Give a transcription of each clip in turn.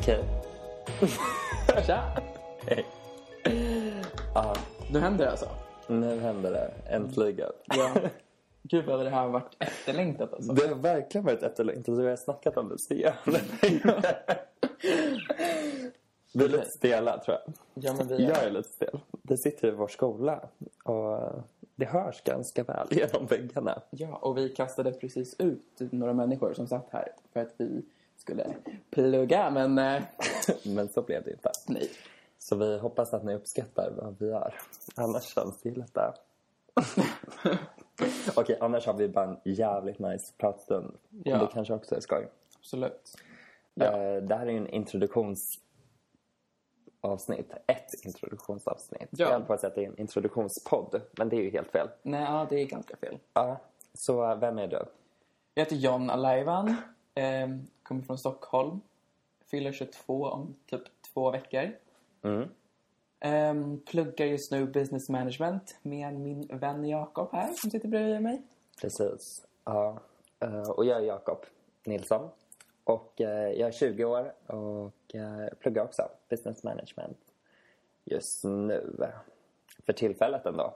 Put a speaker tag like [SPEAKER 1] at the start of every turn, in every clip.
[SPEAKER 1] Okej.
[SPEAKER 2] Tja!
[SPEAKER 1] Hej. Ja,
[SPEAKER 2] Nu händer det alltså.
[SPEAKER 1] nu händer det. Äntligen.
[SPEAKER 2] Ja. Gud vad det här har varit efterlängtat alltså.
[SPEAKER 1] Det har verkligen varit efterlängtat. Vi har snackat om det så jävla länge. Vi är lite stela, tror jag.
[SPEAKER 2] Ja, men vi
[SPEAKER 1] Jag är lite stel. Vi sitter i vår skola och det hörs ganska väl genom väggarna.
[SPEAKER 2] Ja, och vi kastade precis ut några människor som satt här för att vi skulle plugga, men eh,
[SPEAKER 1] Men så blev det inte.
[SPEAKER 2] nej.
[SPEAKER 1] Så vi hoppas att ni uppskattar vad vi gör. Annars känns det ju lite... Okej, annars har vi bara en jävligt nice pratstund.
[SPEAKER 2] Ja.
[SPEAKER 1] Det kanske också är skoj.
[SPEAKER 2] Absolut. Ja.
[SPEAKER 1] Eh, Det här är ju en introduktionsavsnitt. Ett introduktionsavsnitt.
[SPEAKER 2] Ja.
[SPEAKER 1] Jag höll på att säga att det är en introduktionspodd, men det är ju helt fel.
[SPEAKER 2] Nej, ja, det är ganska fel.
[SPEAKER 1] Ja. Så vem är du?
[SPEAKER 2] Jag heter John Alaivan, eh, kommer från Stockholm, fyller 22 om typ två veckor.
[SPEAKER 1] Mm.
[SPEAKER 2] Ehm, pluggar just nu business management med min vän Jakob här som sitter bredvid mig.
[SPEAKER 1] Precis. Ja. Eh, Och jag är Jakob Nilsson. Och eh, jag är 20 år och eh, pluggar också business management just nu. För tillfället ändå.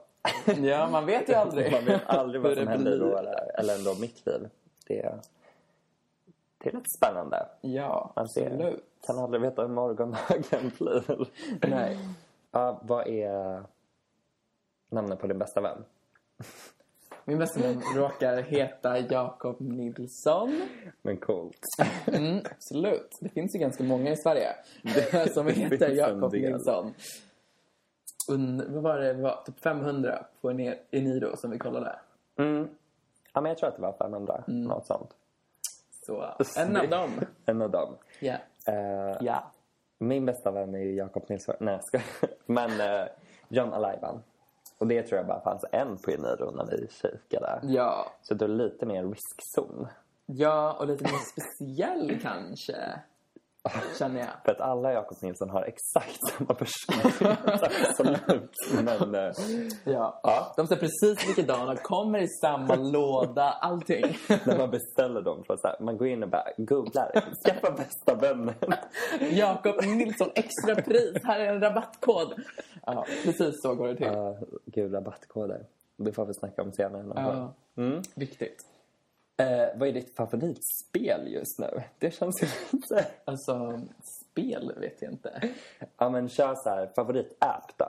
[SPEAKER 2] Ja, man vet ju aldrig.
[SPEAKER 1] Man vet aldrig vad som händer
[SPEAKER 2] blir.
[SPEAKER 1] våra, eller ändå mitt liv. Det, det är lite spännande.
[SPEAKER 2] Ja,
[SPEAKER 1] Man ser,
[SPEAKER 2] absolut.
[SPEAKER 1] kan aldrig veta hur morgondagen blir.
[SPEAKER 2] Nej.
[SPEAKER 1] Ja, vad är namnet på din bästa vän?
[SPEAKER 2] Min bästa vän råkar heta Jakob Nilsson.
[SPEAKER 1] Men coolt.
[SPEAKER 2] Mm, absolut. Det finns ju ganska många i Sverige som
[SPEAKER 1] finns
[SPEAKER 2] heter
[SPEAKER 1] en
[SPEAKER 2] Jakob
[SPEAKER 1] del.
[SPEAKER 2] Nilsson. Und, vad var det? Det var typ 500 på en Eniro som vi kollade.
[SPEAKER 1] Mm. Ja, men jag tror att det var 500.
[SPEAKER 2] Mm.
[SPEAKER 1] Något sånt.
[SPEAKER 2] Så en av dem.
[SPEAKER 1] En av dem.
[SPEAKER 2] Ja.
[SPEAKER 1] Eh,
[SPEAKER 2] Ja.
[SPEAKER 1] Min bästa vän är ju Jakob Nilsson. Nej, jag skojar. Men eh, John Alaivan. Och det tror jag bara fanns en på Eniro när vi kikade.
[SPEAKER 2] Ja.
[SPEAKER 1] Så det är lite mer riskzon.
[SPEAKER 2] Ja, och lite mer speciell kanske. Känner jag.
[SPEAKER 1] För att alla Jakob Nilsson har exakt samma person. Absolut. Men eh,
[SPEAKER 2] Ja.
[SPEAKER 1] ja,
[SPEAKER 2] De ser precis likadana, kommer i samma låda, allting.
[SPEAKER 1] när man beställer dem. För så här, man går in och bara googlar. Skaffa bästa vännen.
[SPEAKER 2] Jakob Nilsson, extra pris, här är en rabattkod. Ja, precis så går det till.
[SPEAKER 1] Uh, gud, rabattkoder. Det får vi snacka om senare.
[SPEAKER 2] Ja.
[SPEAKER 1] Mm.
[SPEAKER 2] viktigt.
[SPEAKER 1] Eh, vad är ditt favoritspel just nu? Det känns ju lite...
[SPEAKER 2] Alltså, spel vet jag inte.
[SPEAKER 1] Ja, men kör så här, favoritapp då.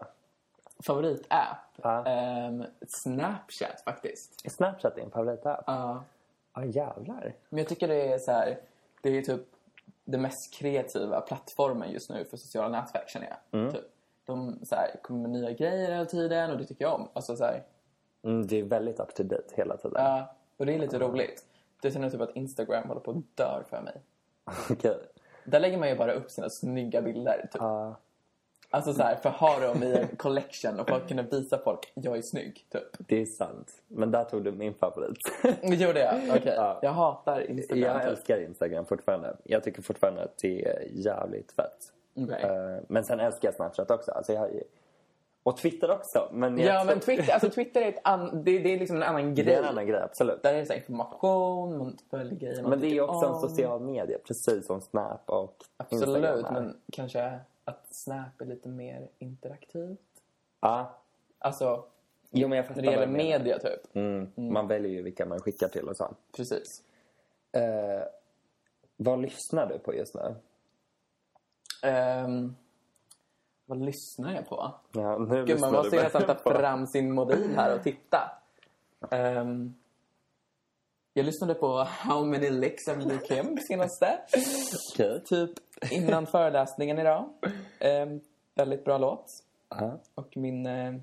[SPEAKER 2] Favoritapp?
[SPEAKER 1] Ja.
[SPEAKER 2] Ehm, Snapchat faktiskt.
[SPEAKER 1] Är Snapchat din favoritapp? Ja,
[SPEAKER 2] Ja.
[SPEAKER 1] jävlar.
[SPEAKER 2] Men jag tycker det är så här, det är typ den mest kreativa plattformen just nu för sociala nätverk känner jag. Typ. De så här, kommer med nya grejer hela tiden och det tycker jag om. Alltså så här,
[SPEAKER 1] Mm, det är väldigt up to date hela tiden.
[SPEAKER 2] ja, och det är lite roligt. Det känner typ att Instagram håller på att dö för mig.
[SPEAKER 1] Okej.
[SPEAKER 2] Där lägger man ju bara upp sina snygga bilder. Typ.
[SPEAKER 1] Ja,
[SPEAKER 2] Alltså så här, för ha dem i en collection och för att kunna visa folk jag är snygg. Typ.
[SPEAKER 1] det är sant. Men där tog du min favorit.
[SPEAKER 2] Gjorde jag? Okej.
[SPEAKER 1] Ja.
[SPEAKER 2] Jag hatar Instagram.
[SPEAKER 1] jag
[SPEAKER 2] typ.
[SPEAKER 1] älskar Instagram fortfarande. Jag tycker fortfarande att det är jävligt fett.
[SPEAKER 2] Okej.
[SPEAKER 1] Eh, men sen älskar jag Snapchat också. Alltså jag, och Twitter också. Men
[SPEAKER 2] Ja, men Twitter, alltså Twitter är, ett an, det, det är liksom en annan grej.
[SPEAKER 1] Det är en annan grej, absolut.
[SPEAKER 2] Där är det så information, man följer grejer man
[SPEAKER 1] Men det är också en
[SPEAKER 2] om.
[SPEAKER 1] social media, precis som Snap och Instagram
[SPEAKER 2] Absolut, men kanske att Snap är lite mer interaktivt.
[SPEAKER 1] Ja,
[SPEAKER 2] Alltså,
[SPEAKER 1] jo, men jag
[SPEAKER 2] när det gäller media typ.
[SPEAKER 1] Mm. Man väljer ju vilka man skickar till och så.
[SPEAKER 2] Precis.
[SPEAKER 1] Eh, vad lyssnar du på just nu?
[SPEAKER 2] Ehm, vad lyssnar jag på?
[SPEAKER 1] Ja, nu
[SPEAKER 2] Gud, man måste ju nästan ta fram sin mobil här och titta. Ehm, jag lyssnade på How many licks of Lil Kim senaste.
[SPEAKER 1] Okej.
[SPEAKER 2] Typ innan föreläsningen idag. Ehm, väldigt bra låt.
[SPEAKER 1] Ja.
[SPEAKER 2] Och min eh,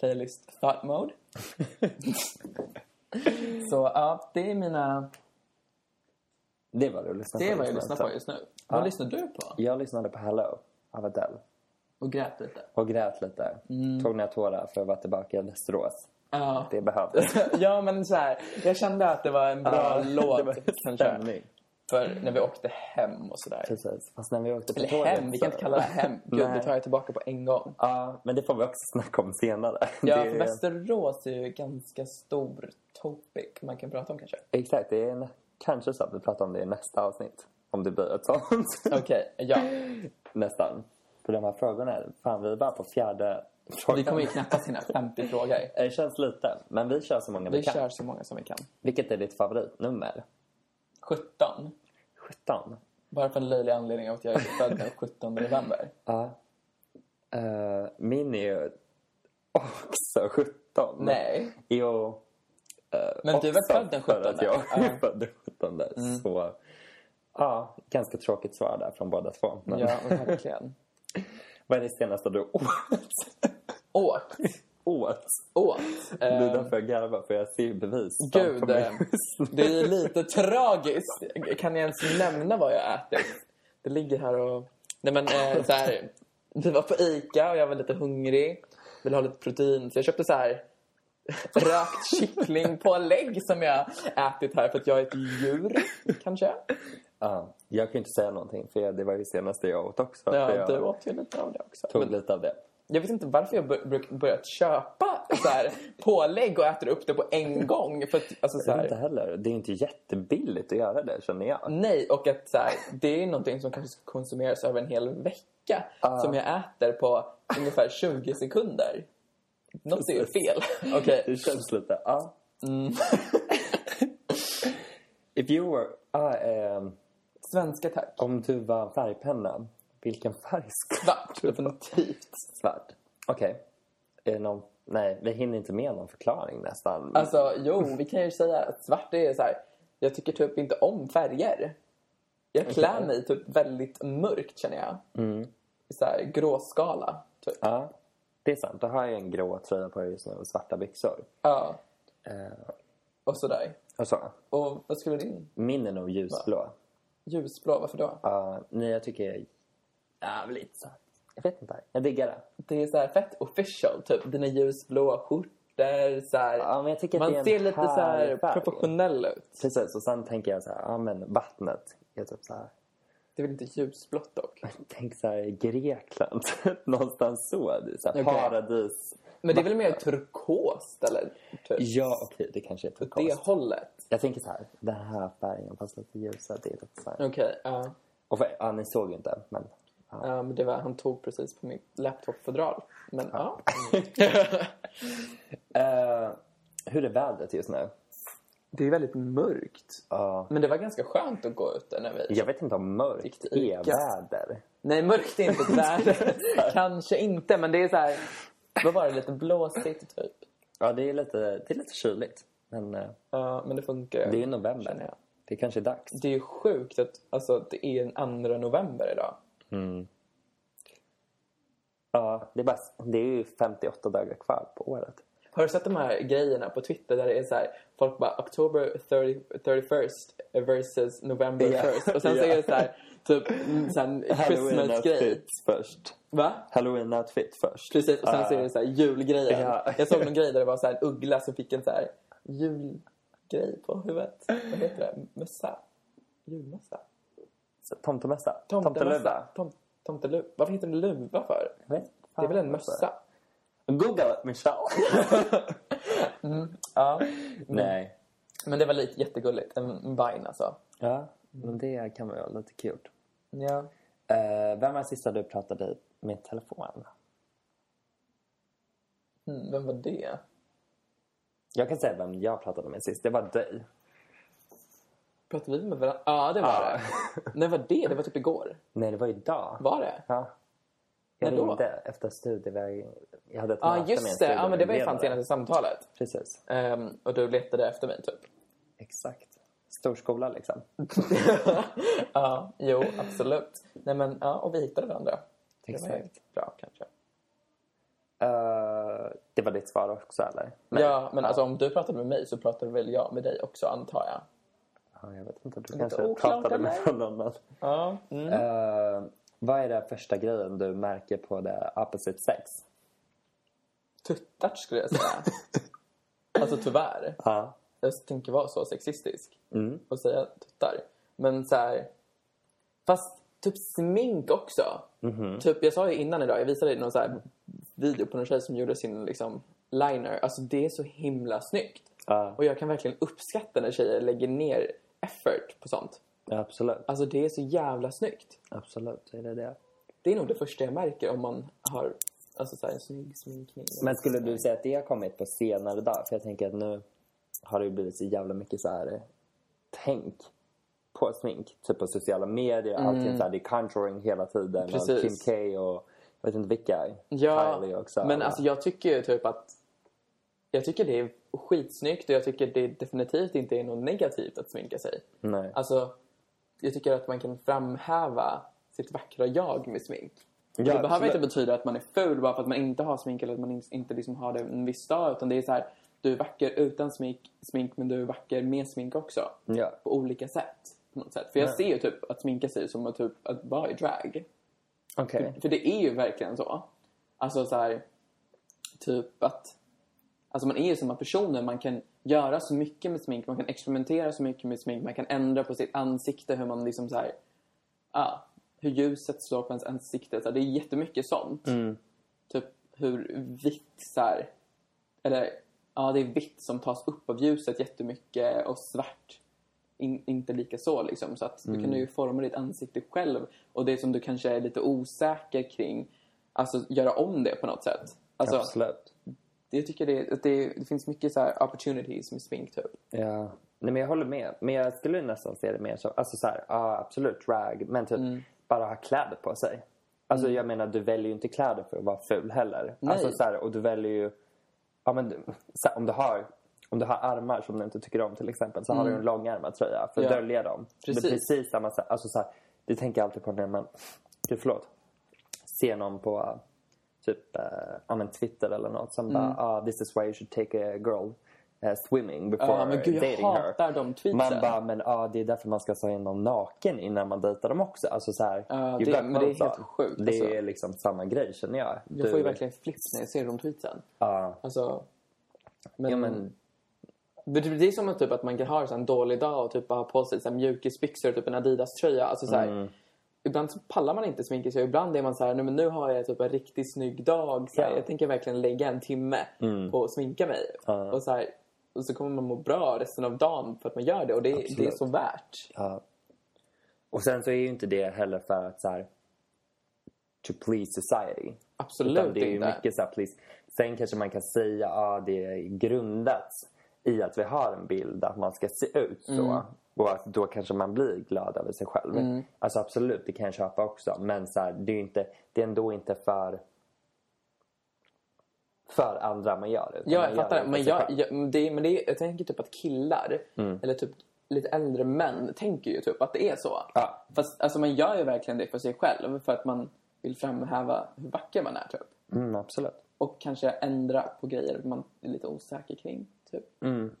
[SPEAKER 2] playlist Thought Mode. Så ja, det är mina...
[SPEAKER 1] Det vad du lyssnar
[SPEAKER 2] Det är
[SPEAKER 1] på
[SPEAKER 2] vad jag
[SPEAKER 1] just nu,
[SPEAKER 2] lyssnar på
[SPEAKER 1] alltså.
[SPEAKER 2] just nu. Vad lyssnar du på?
[SPEAKER 1] Jag lyssnade på Hello av Adele.
[SPEAKER 2] Och grät lite.
[SPEAKER 1] Och grät lite.
[SPEAKER 2] Mm.
[SPEAKER 1] Tog några tårar för att vara tillbaka i Västerås.
[SPEAKER 2] Ja.
[SPEAKER 1] Det behövdes.
[SPEAKER 2] ja, men så här, jag kände att det var en bra låt
[SPEAKER 1] det var
[SPEAKER 2] kanske.
[SPEAKER 1] stämning.
[SPEAKER 2] För när vi åkte hem och sådär.
[SPEAKER 1] Precis. Fast när vi åkte på
[SPEAKER 2] Eller
[SPEAKER 1] tåget
[SPEAKER 2] hem, vi kan inte kalla det hem. Gud, det tar jag tillbaka på en gång.
[SPEAKER 1] Ja, men det får vi också snacka om senare.
[SPEAKER 2] Ja,
[SPEAKER 1] det
[SPEAKER 2] för Västerås är ju ganska stor topic man kan prata om kanske.
[SPEAKER 1] Exakt, det är en, kanske så att vi pratar om det i nästa avsnitt. Om det blir ett sånt.
[SPEAKER 2] Okej, ja.
[SPEAKER 1] Nästan. För de här frågorna, fan vi är bara på fjärde frågan.
[SPEAKER 2] Vi kommer ju knappast hinna 50 frågor.
[SPEAKER 1] Det känns lite, men vi kör så många vi,
[SPEAKER 2] Vi
[SPEAKER 1] kan.
[SPEAKER 2] kör så många som vi kan.
[SPEAKER 1] Vilket är ditt favoritnummer?
[SPEAKER 2] 17.
[SPEAKER 1] 17?
[SPEAKER 2] Bara för en löjlig anledning att jag är född den 17 november.
[SPEAKER 1] Ja. Uh, min är ju också 17.
[SPEAKER 2] Nej.
[SPEAKER 1] Jo. eh,
[SPEAKER 2] Men du är född den
[SPEAKER 1] för att
[SPEAKER 2] 17?
[SPEAKER 1] Jag är
[SPEAKER 2] Ja.
[SPEAKER 1] född den 17. Så, ja, ganska tråkigt svar där från båda två. Men
[SPEAKER 2] Ja, verkligen.
[SPEAKER 1] Vad är det senaste du åt?
[SPEAKER 2] Åt.
[SPEAKER 1] åt?
[SPEAKER 2] Åt.
[SPEAKER 1] Det är
[SPEAKER 2] Eh,
[SPEAKER 1] därför jag garvar, för jag ser bevis.
[SPEAKER 2] Gud, eh,
[SPEAKER 1] nu.
[SPEAKER 2] det är lite tragiskt. Kan jag ens nämna vad jag ätit? Det ligger här och... Nej men eh, så här, Vi var på Ica och jag var lite hungrig. Ville ha lite protein. Så jag köpte så här rökt kycklingpålägg som jag ätit här för att jag är ett djur, kanske.
[SPEAKER 1] Ja, jag kan ju inte säga någonting, för det var ju senaste jag åt också.
[SPEAKER 2] Ja,
[SPEAKER 1] jag
[SPEAKER 2] du åt ju lite av det också.
[SPEAKER 1] tog
[SPEAKER 2] Men
[SPEAKER 1] lite av det.
[SPEAKER 2] jag vet inte varför jag bör- bör- börjat köpa så här pålägg och äter upp det på en gång. För att, alltså, så
[SPEAKER 1] vet inte
[SPEAKER 2] här,
[SPEAKER 1] heller. Det är inte jättebilligt att göra det, känner jag.
[SPEAKER 2] nej, och att så här, det är någonting som kanske ska konsumeras över en hel vecka.
[SPEAKER 1] Ja.
[SPEAKER 2] Som jag äter på ungefär 20 sekunder. Något är ju fel. Okej.
[SPEAKER 1] Det känns lite... Ja.
[SPEAKER 2] Mm.
[SPEAKER 1] If you were... Ah, ehm,
[SPEAKER 2] Svenska tack.
[SPEAKER 1] om du var färgpenna, vilken färg ska
[SPEAKER 2] Svart, definitivt.
[SPEAKER 1] Svart. Okej. Är det någon... Nej, vi hinner inte med någon förklaring nästan.
[SPEAKER 2] Alltså, jo, vi kan ju säga att svart är så här. Jag tycker typ inte om färger. Jag klär
[SPEAKER 1] Okej.
[SPEAKER 2] mig typ väldigt mörkt känner jag.
[SPEAKER 1] Mm.
[SPEAKER 2] I så här gråskala, typ.
[SPEAKER 1] Ja, det är sant. Då har jag en grå tröja på just nu och svarta byxor.
[SPEAKER 2] Ja,
[SPEAKER 1] Eh,
[SPEAKER 2] och sådär.
[SPEAKER 1] och så.
[SPEAKER 2] Och vad skulle din
[SPEAKER 1] Min är nog ljusblå.
[SPEAKER 2] Ljusblå, varför då?
[SPEAKER 1] Ja, nej, jag tycker... Jävligt så. Jag vet inte. Jag diggar det.
[SPEAKER 2] Det är så här fett official, typ. Dina ljusblåa skjortor, så här.
[SPEAKER 1] Ja, men jag tycker att
[SPEAKER 2] Man
[SPEAKER 1] det är en
[SPEAKER 2] ser lite så här
[SPEAKER 1] färg.
[SPEAKER 2] professionell ut.
[SPEAKER 1] Precis, och sen tänker jag så här, ja men vattnet är typ så här.
[SPEAKER 2] Det är väl inte ljusblått dock?
[SPEAKER 1] Tänk så här Grekland, någonstans så. Det är så här
[SPEAKER 2] Okej.
[SPEAKER 1] paradis.
[SPEAKER 2] Men det är väl mer turkost, eller? Typ.
[SPEAKER 1] Ja, okej, det kanske är
[SPEAKER 2] Åt det
[SPEAKER 1] turkost.
[SPEAKER 2] hållet.
[SPEAKER 1] Jag tänker så här, den här färgen fast lite ljusare, det är lite så här.
[SPEAKER 2] Okej, ja.
[SPEAKER 1] Och för, ja, ni såg ju inte, men. Ja.
[SPEAKER 2] Ja, men det var, han tog precis på mitt laptop-fodral. Men ja.
[SPEAKER 1] Eh, hur är vädret just nu?
[SPEAKER 2] Det är väldigt mörkt.
[SPEAKER 1] Ja.
[SPEAKER 2] Men det var ganska skönt att gå ute när vi...
[SPEAKER 1] jag vet inte om mörkt
[SPEAKER 2] till
[SPEAKER 1] är väder.
[SPEAKER 2] Nej, mörkt är inte ett väder. Kanske inte, men det är så här... Vad var det? Lite blåsigt, typ.
[SPEAKER 1] Ja, det är lite, det är lite kyligt. Men
[SPEAKER 2] Ja, men det funkar
[SPEAKER 1] det är november. Det kanske är dags.
[SPEAKER 2] Det är ju sjukt att alltså, det är en 2 november idag.
[SPEAKER 1] Mm. Ja, det är, bara, det är ju 58 dagar kvar på året.
[SPEAKER 2] Har du sett de här grejerna på Twitter där det är så här, folk bara October 30, 31st versus November
[SPEAKER 1] Ja.
[SPEAKER 2] 1st. Och sen så
[SPEAKER 1] Ja.
[SPEAKER 2] är det så här, typ mm, så här Christmas-grej.
[SPEAKER 1] outfit först.
[SPEAKER 2] Va?
[SPEAKER 1] Halloween outfit först.
[SPEAKER 2] Precis, och sen
[SPEAKER 1] Ja.
[SPEAKER 2] så är det så här julgrejer.
[SPEAKER 1] Ja.
[SPEAKER 2] Jag såg någon grej där det var så här en uggla som fick en så här julgrej på huvudet. Vad heter det? Mössa? Julmössa?
[SPEAKER 1] Tomtemössa.
[SPEAKER 2] Tomtemössa? Tom, tomteluva? Varför heter det luva för? Det är väl en mössa?
[SPEAKER 1] Google Michelle.
[SPEAKER 2] Ja.
[SPEAKER 1] Nej.
[SPEAKER 2] Men det var lite jättegulligt. En en vine alltså.
[SPEAKER 1] Ja, men det kan vara lite kul.
[SPEAKER 2] Ja.
[SPEAKER 1] Uh, vem var sista du pratade med telefon?
[SPEAKER 2] Mm, vem var det?
[SPEAKER 1] Jag kan säga vem jag pratade med sist. Det var dig.
[SPEAKER 2] Pratade vi med varandra? Ja, det var
[SPEAKER 1] Ja.
[SPEAKER 2] det. När var det? Det var typ igår.
[SPEAKER 1] Nej, det var idag.
[SPEAKER 2] Var det?
[SPEAKER 1] Ja. Jag
[SPEAKER 2] När då?
[SPEAKER 1] ringde efter studieväg. Jag hade ett
[SPEAKER 2] Ja,
[SPEAKER 1] möte med en
[SPEAKER 2] just det. Ja, men det var ju fan senaste samtalet.
[SPEAKER 1] Precis.
[SPEAKER 2] Ehm, och du letade efter mig, typ.
[SPEAKER 1] Exakt. Storskola liksom.
[SPEAKER 2] ja, jo, absolut. Nej, men ja, och vi hittade varandra. Det var
[SPEAKER 1] Exakt.
[SPEAKER 2] bra, kanske.
[SPEAKER 1] Eh, det var ditt svar också eller? Nej.
[SPEAKER 2] Ja, men alltså om du pratade med mig så pratade väl jag med dig också, antar jag.
[SPEAKER 1] Ja, jag vet inte. Du
[SPEAKER 2] Lite
[SPEAKER 1] kanske pratade med någon annan.
[SPEAKER 2] Ja. Mm.
[SPEAKER 1] Eh, vad är den första grejen du märker på det opposite sex?
[SPEAKER 2] Tuttar, skulle jag säga. alltså, tyvärr.
[SPEAKER 1] Ja.
[SPEAKER 2] Jag tänker vara så sexistisk.
[SPEAKER 1] Mm.
[SPEAKER 2] och säga tuttar. Men så här... Fast typ smink också.
[SPEAKER 1] Mhm.
[SPEAKER 2] Typ, jag sa ju innan idag, jag visade dig någon så här video på någon tjej som gjorde sin liksom, liner. Alltså det är så himla snyggt.
[SPEAKER 1] Ja.
[SPEAKER 2] Och jag kan verkligen uppskatta när tjejer lägger ner effort på sånt.
[SPEAKER 1] Ja, absolut.
[SPEAKER 2] Alltså det är så jävla snyggt.
[SPEAKER 1] Absolut, är det det.
[SPEAKER 2] Det är nog det första jag märker om man har alltså, så här, en snygg sminkning.
[SPEAKER 1] Men skulle du säga att det har kommit på senare dag? För jag tänker att nu har det ju blivit så jävla mycket så här eh, tänk på smink. Typ på sociala medier, allting så här, det är contouring hela tiden. Och
[SPEAKER 2] Precis.
[SPEAKER 1] Kim K och jag vet inte vilka.
[SPEAKER 2] Ja,
[SPEAKER 1] Kylie också.
[SPEAKER 2] men alltså jag tycker ju typ att jag tycker det är skitsnyggt och jag tycker det definitivt inte är något negativt att sminka sig.
[SPEAKER 1] Nej.
[SPEAKER 2] Alltså, jag tycker att man kan framhäva sitt vackra jag med smink.
[SPEAKER 1] Ja,
[SPEAKER 2] det behöver
[SPEAKER 1] absolut.
[SPEAKER 2] inte betyda att man är ful bara för att man inte har smink eller att man in- inte liksom har det en viss dag. Utan det är så här, du är vacker utan smink, smink men du är vacker med smink också.
[SPEAKER 1] Ja.
[SPEAKER 2] På olika sätt. På något sätt. För jag
[SPEAKER 1] Nej.
[SPEAKER 2] ser ju typ att sminka sig som att, typ, att vara i drag.
[SPEAKER 1] Okej.
[SPEAKER 2] För det är ju verkligen så. Alltså så här, typ att... Alltså man är ju samma personer. Man kan göra så mycket med smink. Man kan experimentera så mycket med smink. Man kan ändra på sitt ansikte. Hur man liksom så här... Ja, hur ljuset slår på ens ansikte. Så här, det är jättemycket sånt.
[SPEAKER 1] Mm.
[SPEAKER 2] Typ hur vitt så här... Eller ja, det är vitt som tas upp av ljuset jättemycket och svart in, inte lika så liksom. Så att du kan ju forma ditt ansikte själv. Och det som du kanske är lite osäker kring, alltså göra om det på något sätt. Alltså,
[SPEAKER 1] Absolut.
[SPEAKER 2] jag tycker det, att det, det finns mycket så opportunities med smink typ.
[SPEAKER 1] Ja. Nej, men jag håller med. Men jag skulle nästan se det mer som, alltså så här, ja absolut drag, men typ
[SPEAKER 2] Mm.
[SPEAKER 1] bara ha kläder på sig. Alltså jag menar, du väljer ju inte kläder för att vara ful heller.
[SPEAKER 2] Nej.
[SPEAKER 1] Alltså så här, och du väljer ju, ja men så här, om du har om du har armar som du inte tycker om till exempel så har du en långärmad tröja för att
[SPEAKER 2] Mm. Ja.
[SPEAKER 1] dölja dem.
[SPEAKER 2] Precis.
[SPEAKER 1] Det är precis samma sak. Alltså så här, det tänker jag alltid på när man, gud förlåt, ser någon på uh, typ uh, men Twitter eller något som bara, ah, this is why you should take a girl uh, swimming before
[SPEAKER 2] Mm. Ja, men gud jag
[SPEAKER 1] dating her.
[SPEAKER 2] hatar de tweetsen.
[SPEAKER 1] Man bara, men ja, det är därför man ska ta in någon naken innan man dejtar dem också. Alltså så här, you
[SPEAKER 2] det- men det är helt sjukt,
[SPEAKER 1] Det
[SPEAKER 2] alltså.
[SPEAKER 1] är liksom samma grej känner jag.
[SPEAKER 2] jag får ju verkligen flips när jag ser de tweetsen.
[SPEAKER 1] Ja,
[SPEAKER 2] Alltså, men,
[SPEAKER 1] ja men
[SPEAKER 2] Det, det är som att, typ, att man kan ha en dålig dag och typ ha på sig så här mjukisbyxor och typ en Adidas-tröja. Alltså, så här,
[SPEAKER 1] Mm.
[SPEAKER 2] Ibland så pallar man inte sminka sig ibland är man så här, "Nej, men nu har jag typ en riktigt snygg dag. Så här,
[SPEAKER 1] Ja.
[SPEAKER 2] Jag tänker verkligen lägga en timme på att sminka mig.
[SPEAKER 1] Ja.
[SPEAKER 2] Och, så här, och så kommer man må bra resten av dagen för att man gör det. Och det, det är så värt.
[SPEAKER 1] Ja. Och sen så är ju inte det heller för att så här, to please society.
[SPEAKER 2] Absolut
[SPEAKER 1] Utan det är ju
[SPEAKER 2] inte.
[SPEAKER 1] mycket så här, please. Sen kanske man kan säga att ah, det är grundat i att vi har en bild att man ska se ut så.
[SPEAKER 2] Mm.
[SPEAKER 1] Och att då kanske man blir glad över sig själv. Alltså absolut, det kan jag köpa också. Men så här, det, är inte, det är ändå inte för för andra man gör det.
[SPEAKER 2] Ja, jag fattar.
[SPEAKER 1] för
[SPEAKER 2] Men, jag, jag, det, men det jag tänker typ att killar,
[SPEAKER 1] Mm.
[SPEAKER 2] eller typ lite äldre män, tänker ju typ att det är så.
[SPEAKER 1] Ja.
[SPEAKER 2] Fast alltså, man gör ju verkligen det för sig själv. För att man vill framhäva hur vacker man är typ.
[SPEAKER 1] Mm, absolut.
[SPEAKER 2] Och kanske ändra på grejer man är lite osäker kring. Typ.
[SPEAKER 1] Mm.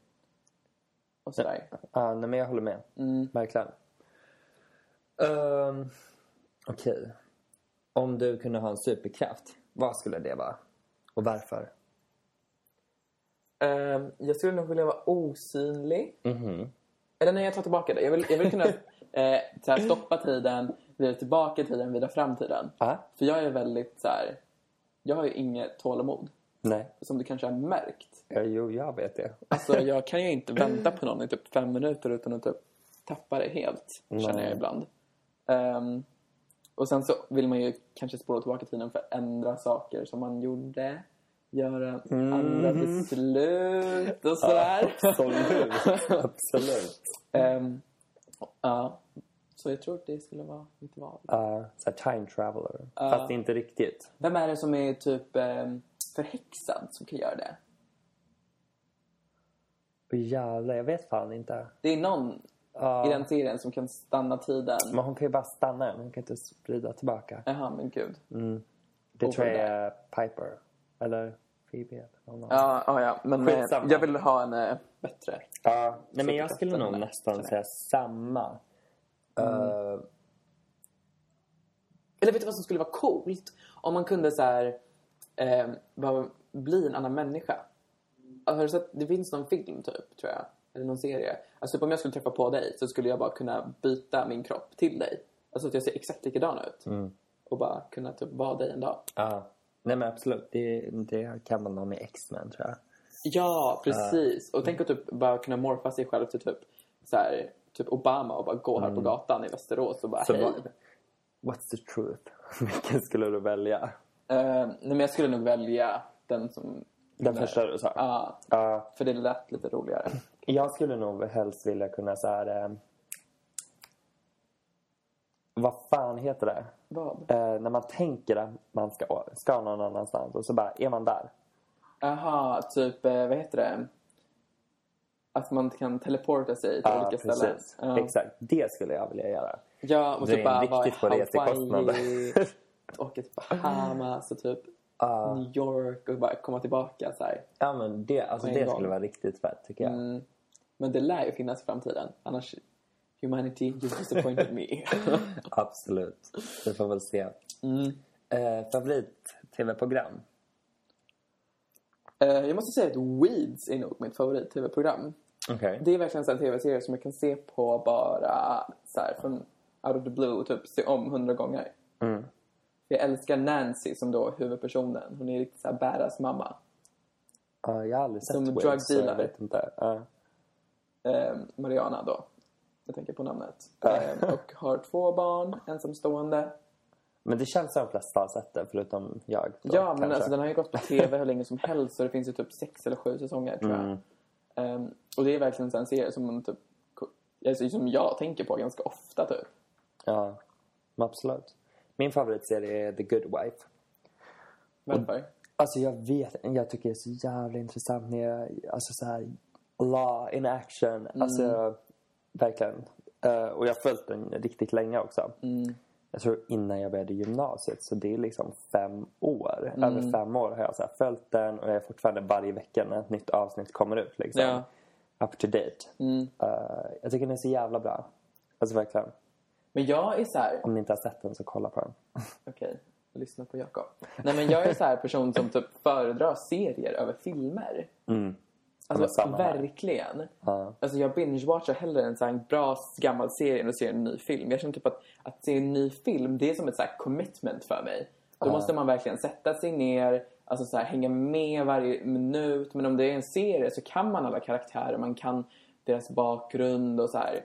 [SPEAKER 2] Och sådär.
[SPEAKER 1] Ja, nej, men jag håller med.
[SPEAKER 2] Mm.
[SPEAKER 1] Verkligen. Um, Okej. Om du kunde ha en superkraft, vad skulle det vara? Och varför?
[SPEAKER 2] Ehm, jag skulle nog vilja vara osynlig.
[SPEAKER 1] Mhm.
[SPEAKER 2] Eller nej, jag tar tillbaka det. Jag vill, jag vill kunna eh, så här, stoppa tiden, vrida tillbaka tiden, vrida fram tiden.
[SPEAKER 1] Ja.
[SPEAKER 2] För jag är väldigt så här. Jag har ju inget tålamod.
[SPEAKER 1] Nej.
[SPEAKER 2] Som du kanske har märkt.
[SPEAKER 1] Ja, jo, jag vet det.
[SPEAKER 2] Alltså jag kan ju inte vänta på någon i typ fem minuter utan att typ tappa det helt. Känner
[SPEAKER 1] Nej.
[SPEAKER 2] jag ibland. Ehm, och sen så vill man ju kanske spola tillbaka tiden för att ändra saker som man gjorde. Göra andra beslut och sådär.
[SPEAKER 1] Absolut. Absolut.
[SPEAKER 2] Ehm, ja. Så jag tror att det skulle vara mitt val.
[SPEAKER 1] Uh, så time traveler. Fast inte riktigt.
[SPEAKER 2] Vem är det som är typ um, förhäxad som kan göra det?
[SPEAKER 1] Jävlar, jag vet fan inte.
[SPEAKER 2] Det är någon
[SPEAKER 1] Ja.
[SPEAKER 2] i den serien som kan stanna tiden.
[SPEAKER 1] Men hon kan ju bara stanna den, hon kan inte sprida tillbaka.
[SPEAKER 2] Jaha, men gud.
[SPEAKER 1] Det
[SPEAKER 2] Och
[SPEAKER 1] tror jag är Piper. Eller Phoebe eller någon.
[SPEAKER 2] Ja, ja, ja. men eh,
[SPEAKER 1] Skitsamma.
[SPEAKER 2] jag vill ha en bättre.
[SPEAKER 1] Ja, nej, men jag skulle nog nästan säga samma. Eh,
[SPEAKER 2] Eller vet du vad som skulle vara coolt? Om man kunde så här, eh, bli en annan människa. Har du sett, det finns någon film typ, tror jag. Eller någon serie. Alltså typ om jag skulle träffa på dig så skulle jag bara kunna byta min kropp till dig. Alltså att jag ser exakt likadan ut. Och bara kunna typ vara dig en dag.
[SPEAKER 1] ja. Nej men absolut, det, det kan man ha med X-Men tror jag.
[SPEAKER 2] Ja, precis. Och tänk att typ bara kunna morfa sig själv till typ så här, typ Obama och bara gå här på gatan i Västerås och bara
[SPEAKER 1] Så
[SPEAKER 2] hej.
[SPEAKER 1] vad- What's the truth? Vilken skulle du välja?
[SPEAKER 2] Eh, nej, men jag skulle nog välja den som...
[SPEAKER 1] Den första du sa?
[SPEAKER 2] Ja,
[SPEAKER 1] Ja,
[SPEAKER 2] för det lät lite roligare.
[SPEAKER 1] jag skulle nog helst vilja kunna så här... Eh, vad fan heter det?
[SPEAKER 2] Vad?
[SPEAKER 1] Eh, när man tänker att man ska, ska någon annanstans och så bara är man där.
[SPEAKER 2] Aha, typ, eh, vad heter det? Att man kan teleporta sig till
[SPEAKER 1] Ja,
[SPEAKER 2] olika ställen.
[SPEAKER 1] precis.
[SPEAKER 2] Ja.
[SPEAKER 1] Exakt. Det skulle jag vilja göra.
[SPEAKER 2] Ja, och typ bara vara i. Hawaii, åka till Bahamas och typ New York och bara komma tillbaka så här.
[SPEAKER 1] Ja, men det, alltså, det
[SPEAKER 2] gång.
[SPEAKER 1] skulle vara riktigt fett tycker jag.
[SPEAKER 2] Mm. Men det lär ju finnas i framtiden. Annars, humanity just disappointed me.
[SPEAKER 1] Absolut. Vi får väl se.
[SPEAKER 2] Mm.
[SPEAKER 1] Eh, Favorit-tv-program?
[SPEAKER 2] Eh, jag måste säga att Weeds är nog mitt favorit-tv-program.
[SPEAKER 1] Okej.
[SPEAKER 2] Det är verkligen en tv-serie som jag kan se på bara så här från out of the blue typ se om hundra gånger.
[SPEAKER 1] Mm.
[SPEAKER 2] Jag älskar Nancy som då huvudpersonen. Hon är riktigt så här badass mamma.
[SPEAKER 1] Ja, jag har aldrig sett
[SPEAKER 2] Som
[SPEAKER 1] Weeds,
[SPEAKER 2] drug
[SPEAKER 1] så jag
[SPEAKER 2] dealer.
[SPEAKER 1] vet inte. Ja.
[SPEAKER 2] Eh, Mariana då. Jag tänker på namnet. Eh, och har två barn, ensamstående.
[SPEAKER 1] Men det känns som de flesta har sett det, förutom jag. då,
[SPEAKER 2] Ja, men
[SPEAKER 1] kanske.
[SPEAKER 2] alltså, den har ju gått på tv hur länge som helst. Så det finns ju typ sex eller sju säsonger tror jag.
[SPEAKER 1] Mm.
[SPEAKER 2] Ehm, och det är verkligen en serie som man typ alltså, som jag tänker på ganska ofta typ.
[SPEAKER 1] Ja, absolut. Min favoritserie är The Good Wife.
[SPEAKER 2] Varför?
[SPEAKER 1] Alltså jag vet jag tycker det är så jävla intressant när alltså så här, law in action. Alltså, verkligen. Eh, och jag har följt den riktigt länge också.
[SPEAKER 2] Mm.
[SPEAKER 1] Jag tror innan jag började gymnasiet, så det är liksom fem år. Över fem år har jag så här följt den och jag är fortfarande varje vecka när ett nytt avsnitt kommer ut. Liksom.
[SPEAKER 2] Ja.
[SPEAKER 1] Up to date.
[SPEAKER 2] Mm.
[SPEAKER 1] Eh, jag tycker den är så jävla bra. Alltså verkligen.
[SPEAKER 2] Men jag är så här,
[SPEAKER 1] Om ni inte har sett den så kolla på den.
[SPEAKER 2] okej, lyssna på Jakob. Nej men jag är så här person som typ föredrar serier över filmer.
[SPEAKER 1] Mm.
[SPEAKER 2] Alltså verkligen.
[SPEAKER 1] Ja.
[SPEAKER 2] Alltså jag binge-watchar hellre en så här bra gammal serie än att se en ny film. Jag känner typ att, att se en ny film, det är som ett så här commitment för mig. Då måste man verkligen sätta sig ner, alltså så här, hänga med varje minut. Men om det är en serie så kan man alla karaktärer, man kan deras bakgrund och så här.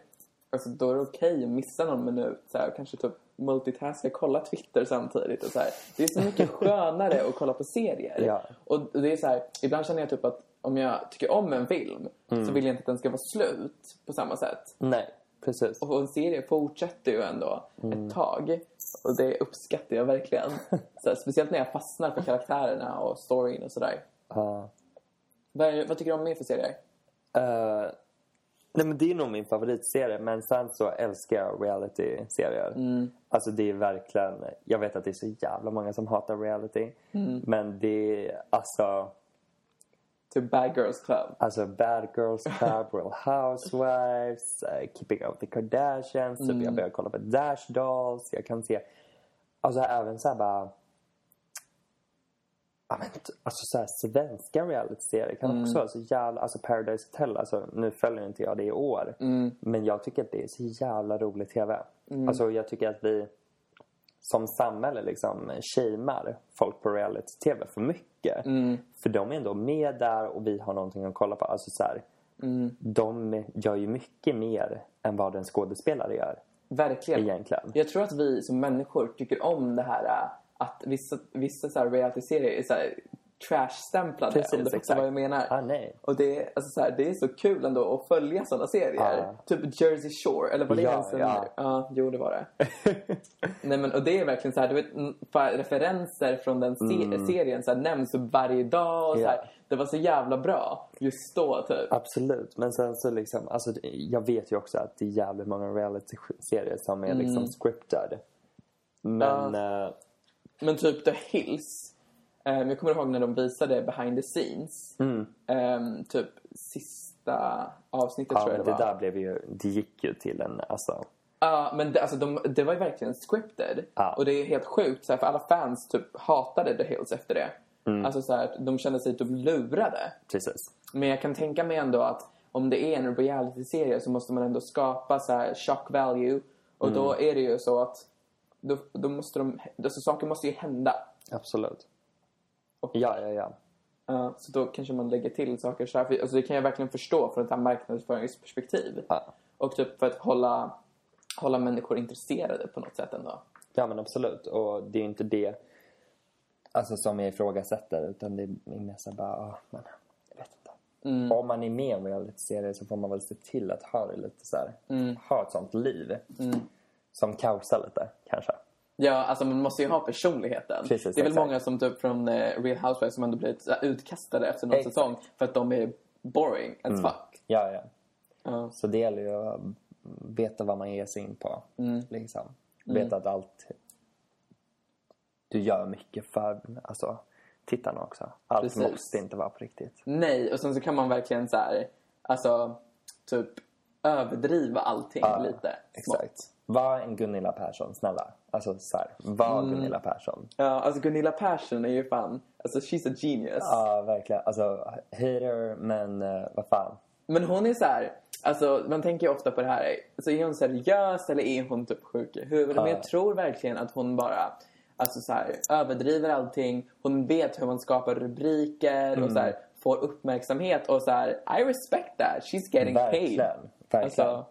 [SPEAKER 2] Alltså då är det okej att missa någon minut så här, och kanske typ multitaska, kolla Twitter samtidigt och så här. Det är så mycket skönare att kolla på serier.
[SPEAKER 1] Ja.
[SPEAKER 2] Och det är så här, ibland känner jag typ att om jag tycker om en film så vill jag inte att den ska vara slut på samma sätt.
[SPEAKER 1] Nej, precis.
[SPEAKER 2] Och en serie fortsätter ju ändå ett tag. Och det uppskattar jag verkligen. Så här, speciellt när jag fastnar för karaktärerna och storyn och sådär.
[SPEAKER 1] Ja.
[SPEAKER 2] Vad, vad tycker du om mer för serier?
[SPEAKER 1] Eh, nej men det är nog min favoritserie men sen så älskar jag reality-serier. Alltså det är verkligen, jag vet att det är så jävla många som hatar reality. Men det är alltså,
[SPEAKER 2] Typ Bad Girls Club.
[SPEAKER 1] alltså Bad Girls Club, Real Housewives, eh, Keeping Up with the Kardashians, typ jag börjar kolla på Dash Dolls, jag kan se, alltså även så här bara Alltså så här, svenska reality-serier kan också vara så jävla... Alltså Paradise Hotel, alltså, nu följer inte jag det i år. Men jag tycker att det är så jävla rolig TV. Alltså jag tycker att vi som samhälle liksom shamear folk på reality-TV för mycket. För de är ändå med där och vi har någonting att kolla på. Alltså så här, De gör ju mycket mer än vad en skådespelare gör
[SPEAKER 2] Verkligen.
[SPEAKER 1] egentligen.
[SPEAKER 2] Jag tror att vi som människor tycker om det här äh, att vissa, vissa så här reality-serier är så här trash-stämplade.
[SPEAKER 1] Precis,
[SPEAKER 2] om du
[SPEAKER 1] exakt.
[SPEAKER 2] vad jag menar.
[SPEAKER 1] Ah, nej.
[SPEAKER 2] Och det är, alltså så här, det är så kul ändå att följa sådana serier.
[SPEAKER 1] Ja.
[SPEAKER 2] Typ Jersey Shore, eller var det
[SPEAKER 1] Ja,
[SPEAKER 2] ens en...
[SPEAKER 1] ja.
[SPEAKER 2] ja, jo det var det. Nej men och det är verkligen så här, du vet, mm, referenser från den se- serien så här, nämns varje dag och så
[SPEAKER 1] Mm. Ja.
[SPEAKER 2] här, Det var så jävla bra just då typ.
[SPEAKER 1] Absolut, men sen så liksom, alltså jag vet ju också att det är jävligt många reality-serier som är liksom scripted. Men, eh,
[SPEAKER 2] Men typ The Hills. Um, jag kommer ihåg när de visade behind the scenes.
[SPEAKER 1] Mm.
[SPEAKER 2] Ehm, typ sista avsnittet
[SPEAKER 1] ja,
[SPEAKER 2] tror jag
[SPEAKER 1] det
[SPEAKER 2] det var.
[SPEAKER 1] där blev ju, det gick ju till en, alltså,
[SPEAKER 2] Ja, men det, alltså, de, det var ju verkligen scripted.
[SPEAKER 1] Ja.
[SPEAKER 2] Och det är helt sjukt, så här, för alla fans typ hatade The Hills efter det.
[SPEAKER 1] Mm.
[SPEAKER 2] Alltså så här, de kände sig typ lurade.
[SPEAKER 1] precis.
[SPEAKER 2] Men jag kan tänka mig ändå att om det är en reality-serie så måste man ändå skapa så här shock value. Och då
[SPEAKER 1] Mm.
[SPEAKER 2] är det ju så att då, då måste de, alltså saker måste ju hända.
[SPEAKER 1] Absolut.
[SPEAKER 2] Och-
[SPEAKER 1] Ja, ja, ja.
[SPEAKER 2] Ja, så då kanske man lägger till saker så här. För, alltså det kan jag verkligen förstå från ett här marknadsföringsperspektiv.
[SPEAKER 1] Ja.
[SPEAKER 2] Och typ för att hålla, hålla människor intresserade på något sätt ändå.
[SPEAKER 1] Ja men absolut. Och det är ju inte det alltså, som jag ifrågasätter. Utan det är mer så bara, ah, men jag vet inte.
[SPEAKER 2] Mm.
[SPEAKER 1] Om man är med i en realityserie så får man väl se till att ha det lite så här,
[SPEAKER 2] Mm.
[SPEAKER 1] ha ett sånt liv. Som kaosar lite kanske.
[SPEAKER 2] Ja, alltså man måste ju ha personligheten.
[SPEAKER 1] Precis,
[SPEAKER 2] det är väl
[SPEAKER 1] exakt.
[SPEAKER 2] många som typ från eh, Real Housewives som ändå blivit utkastade efter någon
[SPEAKER 1] Exakt.
[SPEAKER 2] säsong för att de är boring as fuck.
[SPEAKER 1] Ja, ja.
[SPEAKER 2] Ja.
[SPEAKER 1] Så det gäller ju att veta vad man ger sig in på.
[SPEAKER 2] Mm.
[SPEAKER 1] Liksom. Veta att allt... Du gör mycket för alltså, tittarna också. Allt
[SPEAKER 2] Precis.
[SPEAKER 1] måste inte vara på riktigt.
[SPEAKER 2] Nej, och sen så kan man verkligen så här, alltså typ överdriva allting lite. smått.
[SPEAKER 1] Var en Gunilla Persson, snälla. Alltså så här, var
[SPEAKER 2] Mm.
[SPEAKER 1] Gunilla Persson.
[SPEAKER 2] Ja, alltså Gunilla Persson är ju fan, alltså she's a genius.
[SPEAKER 1] Ja, verkligen. Alltså, hater, men uh, vad fan.
[SPEAKER 2] Men hon är så här, alltså man tänker ju ofta på det här, alltså är hon seriös eller är hon typ sjuk i huvudet? Men jag tror verkligen att hon bara, alltså så här, överdriver allting. Hon vet hur man skapar rubriker och så här, får uppmärksamhet och så här, I respect that, she's getting
[SPEAKER 1] Verkligen.
[SPEAKER 2] paid.
[SPEAKER 1] Verkligen.
[SPEAKER 2] Alltså,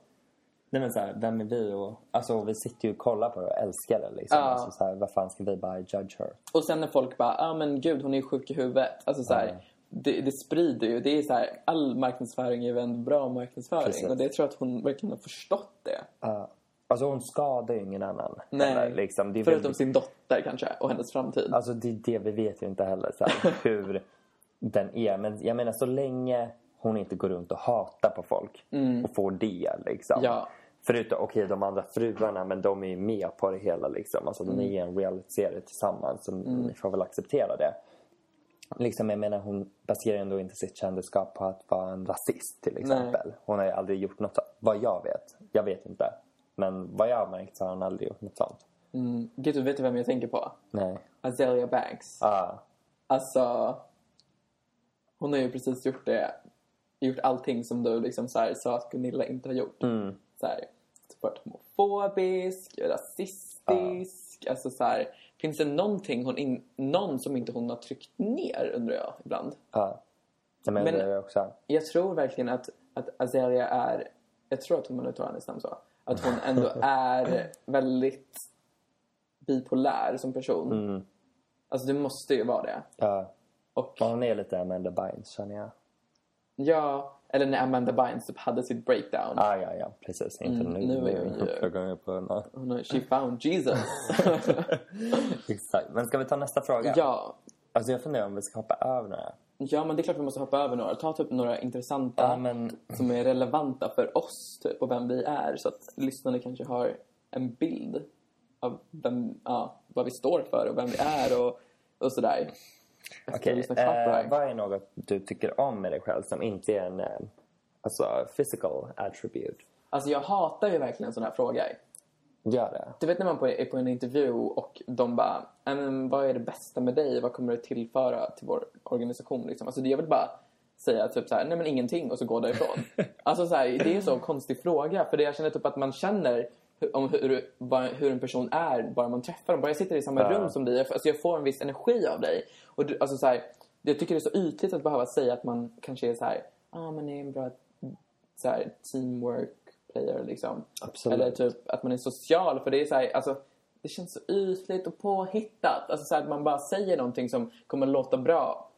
[SPEAKER 1] Nej men så här, vem är vi och... Alltså vi sitter ju och kollar på det och älskar det liksom.
[SPEAKER 2] Ja.
[SPEAKER 1] Alltså, så här, vad fan ska vi bara judge her?
[SPEAKER 2] och sen när folk bara, ja ah, men gud hon är ju sjuk i huvudet. Alltså så här,
[SPEAKER 1] Ja.
[SPEAKER 2] det, det sprider ju, det är så här, all marknadsföring är ju en bra marknadsföring.
[SPEAKER 1] Precis.
[SPEAKER 2] Och det tror jag att hon verkligen har förstott det.
[SPEAKER 1] Ja. alltså hon skadar ju ingen annan.
[SPEAKER 2] Nej,
[SPEAKER 1] heller, liksom. det
[SPEAKER 2] förutom
[SPEAKER 1] väldigt-
[SPEAKER 2] sin dotter kanske och hennes framtid.
[SPEAKER 1] Alltså det är det vi vet ju inte heller så här, hur den är. Men jag menar så länge hon inte går runt och hatar på folk och får det liksom.
[SPEAKER 2] Mm. Ja.
[SPEAKER 1] Förutom, okej de andra fruarna men de är ju med på det hela liksom. Alltså de är
[SPEAKER 2] Mm.
[SPEAKER 1] en realityserie tillsammans så ni får väl acceptera det. Liksom jag menar hon baserar ändå inte sitt kändisskap på att vara en rasist till exempel. Hon har ju aldrig gjort något sånt. Vad jag vet. Jag vet inte. Men vad jag har märkt så har hon aldrig gjort något sånt.
[SPEAKER 2] Mm. Gud, vet du vem jag tänker på?
[SPEAKER 1] Nej.
[SPEAKER 2] Azalea Banks.
[SPEAKER 1] Ah.
[SPEAKER 2] Alltså, hon har ju precis gjort det. Gjort allting som du liksom så här, sa att Gunilla inte har gjort.
[SPEAKER 1] Mm.
[SPEAKER 2] Så här, varit homofobisk, rasistisk. Alltså så här, finns det någonting hon in, någon som inte hon har tryckt ner undrar jag ibland.
[SPEAKER 1] Ja. Nej, men,
[SPEAKER 2] Men-
[SPEAKER 1] det är också.
[SPEAKER 2] Jag tror verkligen att, att Azelia är, jag tror att hon uttalar hennes namn så, att hon ändå är väldigt bipolär som person.
[SPEAKER 1] Mm.
[SPEAKER 2] Alltså det måste ju vara det.
[SPEAKER 1] Ja.
[SPEAKER 2] Och
[SPEAKER 1] hon är lite Amanda Bynes känner jag.
[SPEAKER 2] ja, eller när Amanda Bynes typ hade sitt breakdown.
[SPEAKER 1] Ah, ja, ja, precis. Inte
[SPEAKER 2] Mm,
[SPEAKER 1] nu.
[SPEAKER 2] nu är hon ju-
[SPEAKER 1] på.
[SPEAKER 2] Hon har, she found Jesus.
[SPEAKER 1] Exakt. Men ska vi ta nästa fråga?
[SPEAKER 2] ja.
[SPEAKER 1] Alltså jag funderar om vi ska hoppa över några.
[SPEAKER 2] ja, men det är klart vi måste hoppa över några. Ta typ några intressanta
[SPEAKER 1] Ja, men
[SPEAKER 2] som är relevanta för oss typ, och vem vi är. Så att lyssnarna kanske har en bild av vem, ja, vad vi står för och vem vi är och, och sådär.
[SPEAKER 1] Okej. Eh, vad är något du tycker om med dig själv som inte är en eh, alltså, physical attribute?
[SPEAKER 2] Alltså jag hatar ju verkligen en sån här fråga.
[SPEAKER 1] Gör det.
[SPEAKER 2] Du vet när man på- är på en intervju och de bara "Ja, men vad är det bästa med dig? Vad kommer du tillföra till vår organisation? Liksom. Alltså, jag vill bara säga typ så här, nej men ingenting och så gå därifrån. alltså så här, det är en så konstig fråga för det jag känner typ att man känner om hur, vad- hur en person är bara man träffar dem. Bara jag sitter i samma
[SPEAKER 1] Ja.
[SPEAKER 2] rum som dig, alltså jag får en viss energi av dig. Och du, alltså så här, jag tycker det är så ytligt att behöva säga att man kanske är så här, ah, man är en bra så här, teamwork player liksom.
[SPEAKER 1] Absolut.
[SPEAKER 2] Eller typ att man är social. För det är så här, alltså, det känns så ytligt och påhittat. Alltså så här, att man bara säger någonting som kommer låta bra.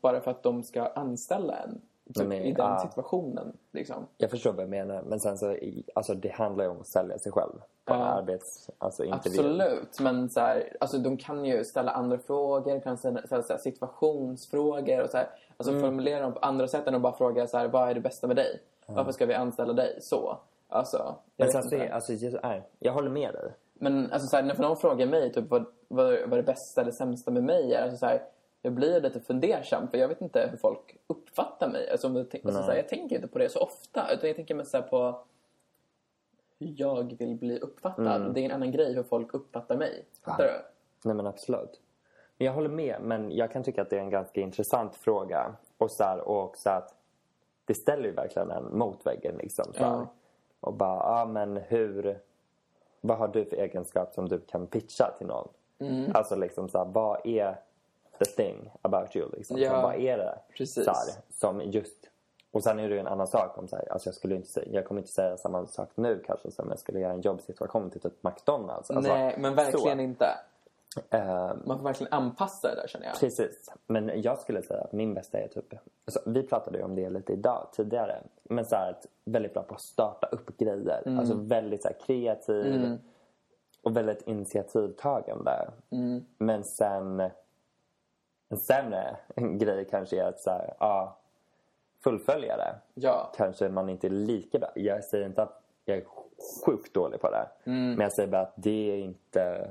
[SPEAKER 2] Bara för att de ska anställa en. Typ,
[SPEAKER 1] Mm.
[SPEAKER 2] I den
[SPEAKER 1] ah.
[SPEAKER 2] situationen. Liksom.
[SPEAKER 1] Jag förstår vad jag menar. Men sen så, alltså det handlar ju om att sälja sig själv. På
[SPEAKER 2] Ja.
[SPEAKER 1] arbets, alltså.
[SPEAKER 2] Absolut. Men så här, alltså, de kan ju ställa andra frågor. Kan ställa, så här, situationsfrågor. Och så här, alltså
[SPEAKER 1] Mm.
[SPEAKER 2] formulera dem på andra sätt än att bara fråga så här, vad är det bästa med dig? Varför ska vi anställa dig? Så. Alltså, jag
[SPEAKER 1] Men sen så, alltså, nej, jag håller med dig.
[SPEAKER 2] Men alltså, så här, när någon frågar mig typ, vad, vad, vad det bästa eller sämsta med mig är, alltså, så här, jag blir lite fundersam för jag vet inte hur folk uppfattar mig. Alltså, om jag, tänk, alltså, så här, jag tänker inte på det så ofta, utan jag tänker mest på hur jag vill bli uppfattad. Det är en annan grej hur folk uppfattar mig. Fattar du?
[SPEAKER 1] Nej men absolut. Men jag håller med, men jag kan tycka att det är en ganska intressant fråga. Och, så här, och också att det ställer ju verkligen en mot väggen liksom. Så.
[SPEAKER 2] Ja.
[SPEAKER 1] Och bara, ja ah, men hur... Vad har du för egenskap som du kan pitcha till någon?
[SPEAKER 2] Mm.
[SPEAKER 1] Alltså liksom så här, vad är... the thing about you liksom.
[SPEAKER 2] Ja,
[SPEAKER 1] Som, vad är det?
[SPEAKER 2] precis.
[SPEAKER 1] Så här, som just... Och sen är det ju en annan sak om så här, alltså jag skulle inte säga, jag kommer inte säga samma sak nu kanske som jag skulle göra en jobbsituation till typ McDonalds. Alltså,
[SPEAKER 2] Nej, men verkligen
[SPEAKER 1] så.
[SPEAKER 2] inte.
[SPEAKER 1] Eh,
[SPEAKER 2] Man får verkligen anpassa det där känner jag.
[SPEAKER 1] Precis. Men jag skulle säga att min bästa är typ... Alltså, vi pratade ju om det lite idag, tidigare. Men så här, att väldigt bra på att starta upp grejer.
[SPEAKER 2] Mm.
[SPEAKER 1] Alltså väldigt så här, kreativ och väldigt initiativtagande.
[SPEAKER 2] Mm.
[SPEAKER 1] Men sen... En sämre grej kanske är att så här, ja, fullfölja det.
[SPEAKER 2] Ja.
[SPEAKER 1] Kanske man inte är lika bra. Jag säger inte att jag är sjukt dålig på det.
[SPEAKER 2] Mm.
[SPEAKER 1] Men jag säger bara att det är inte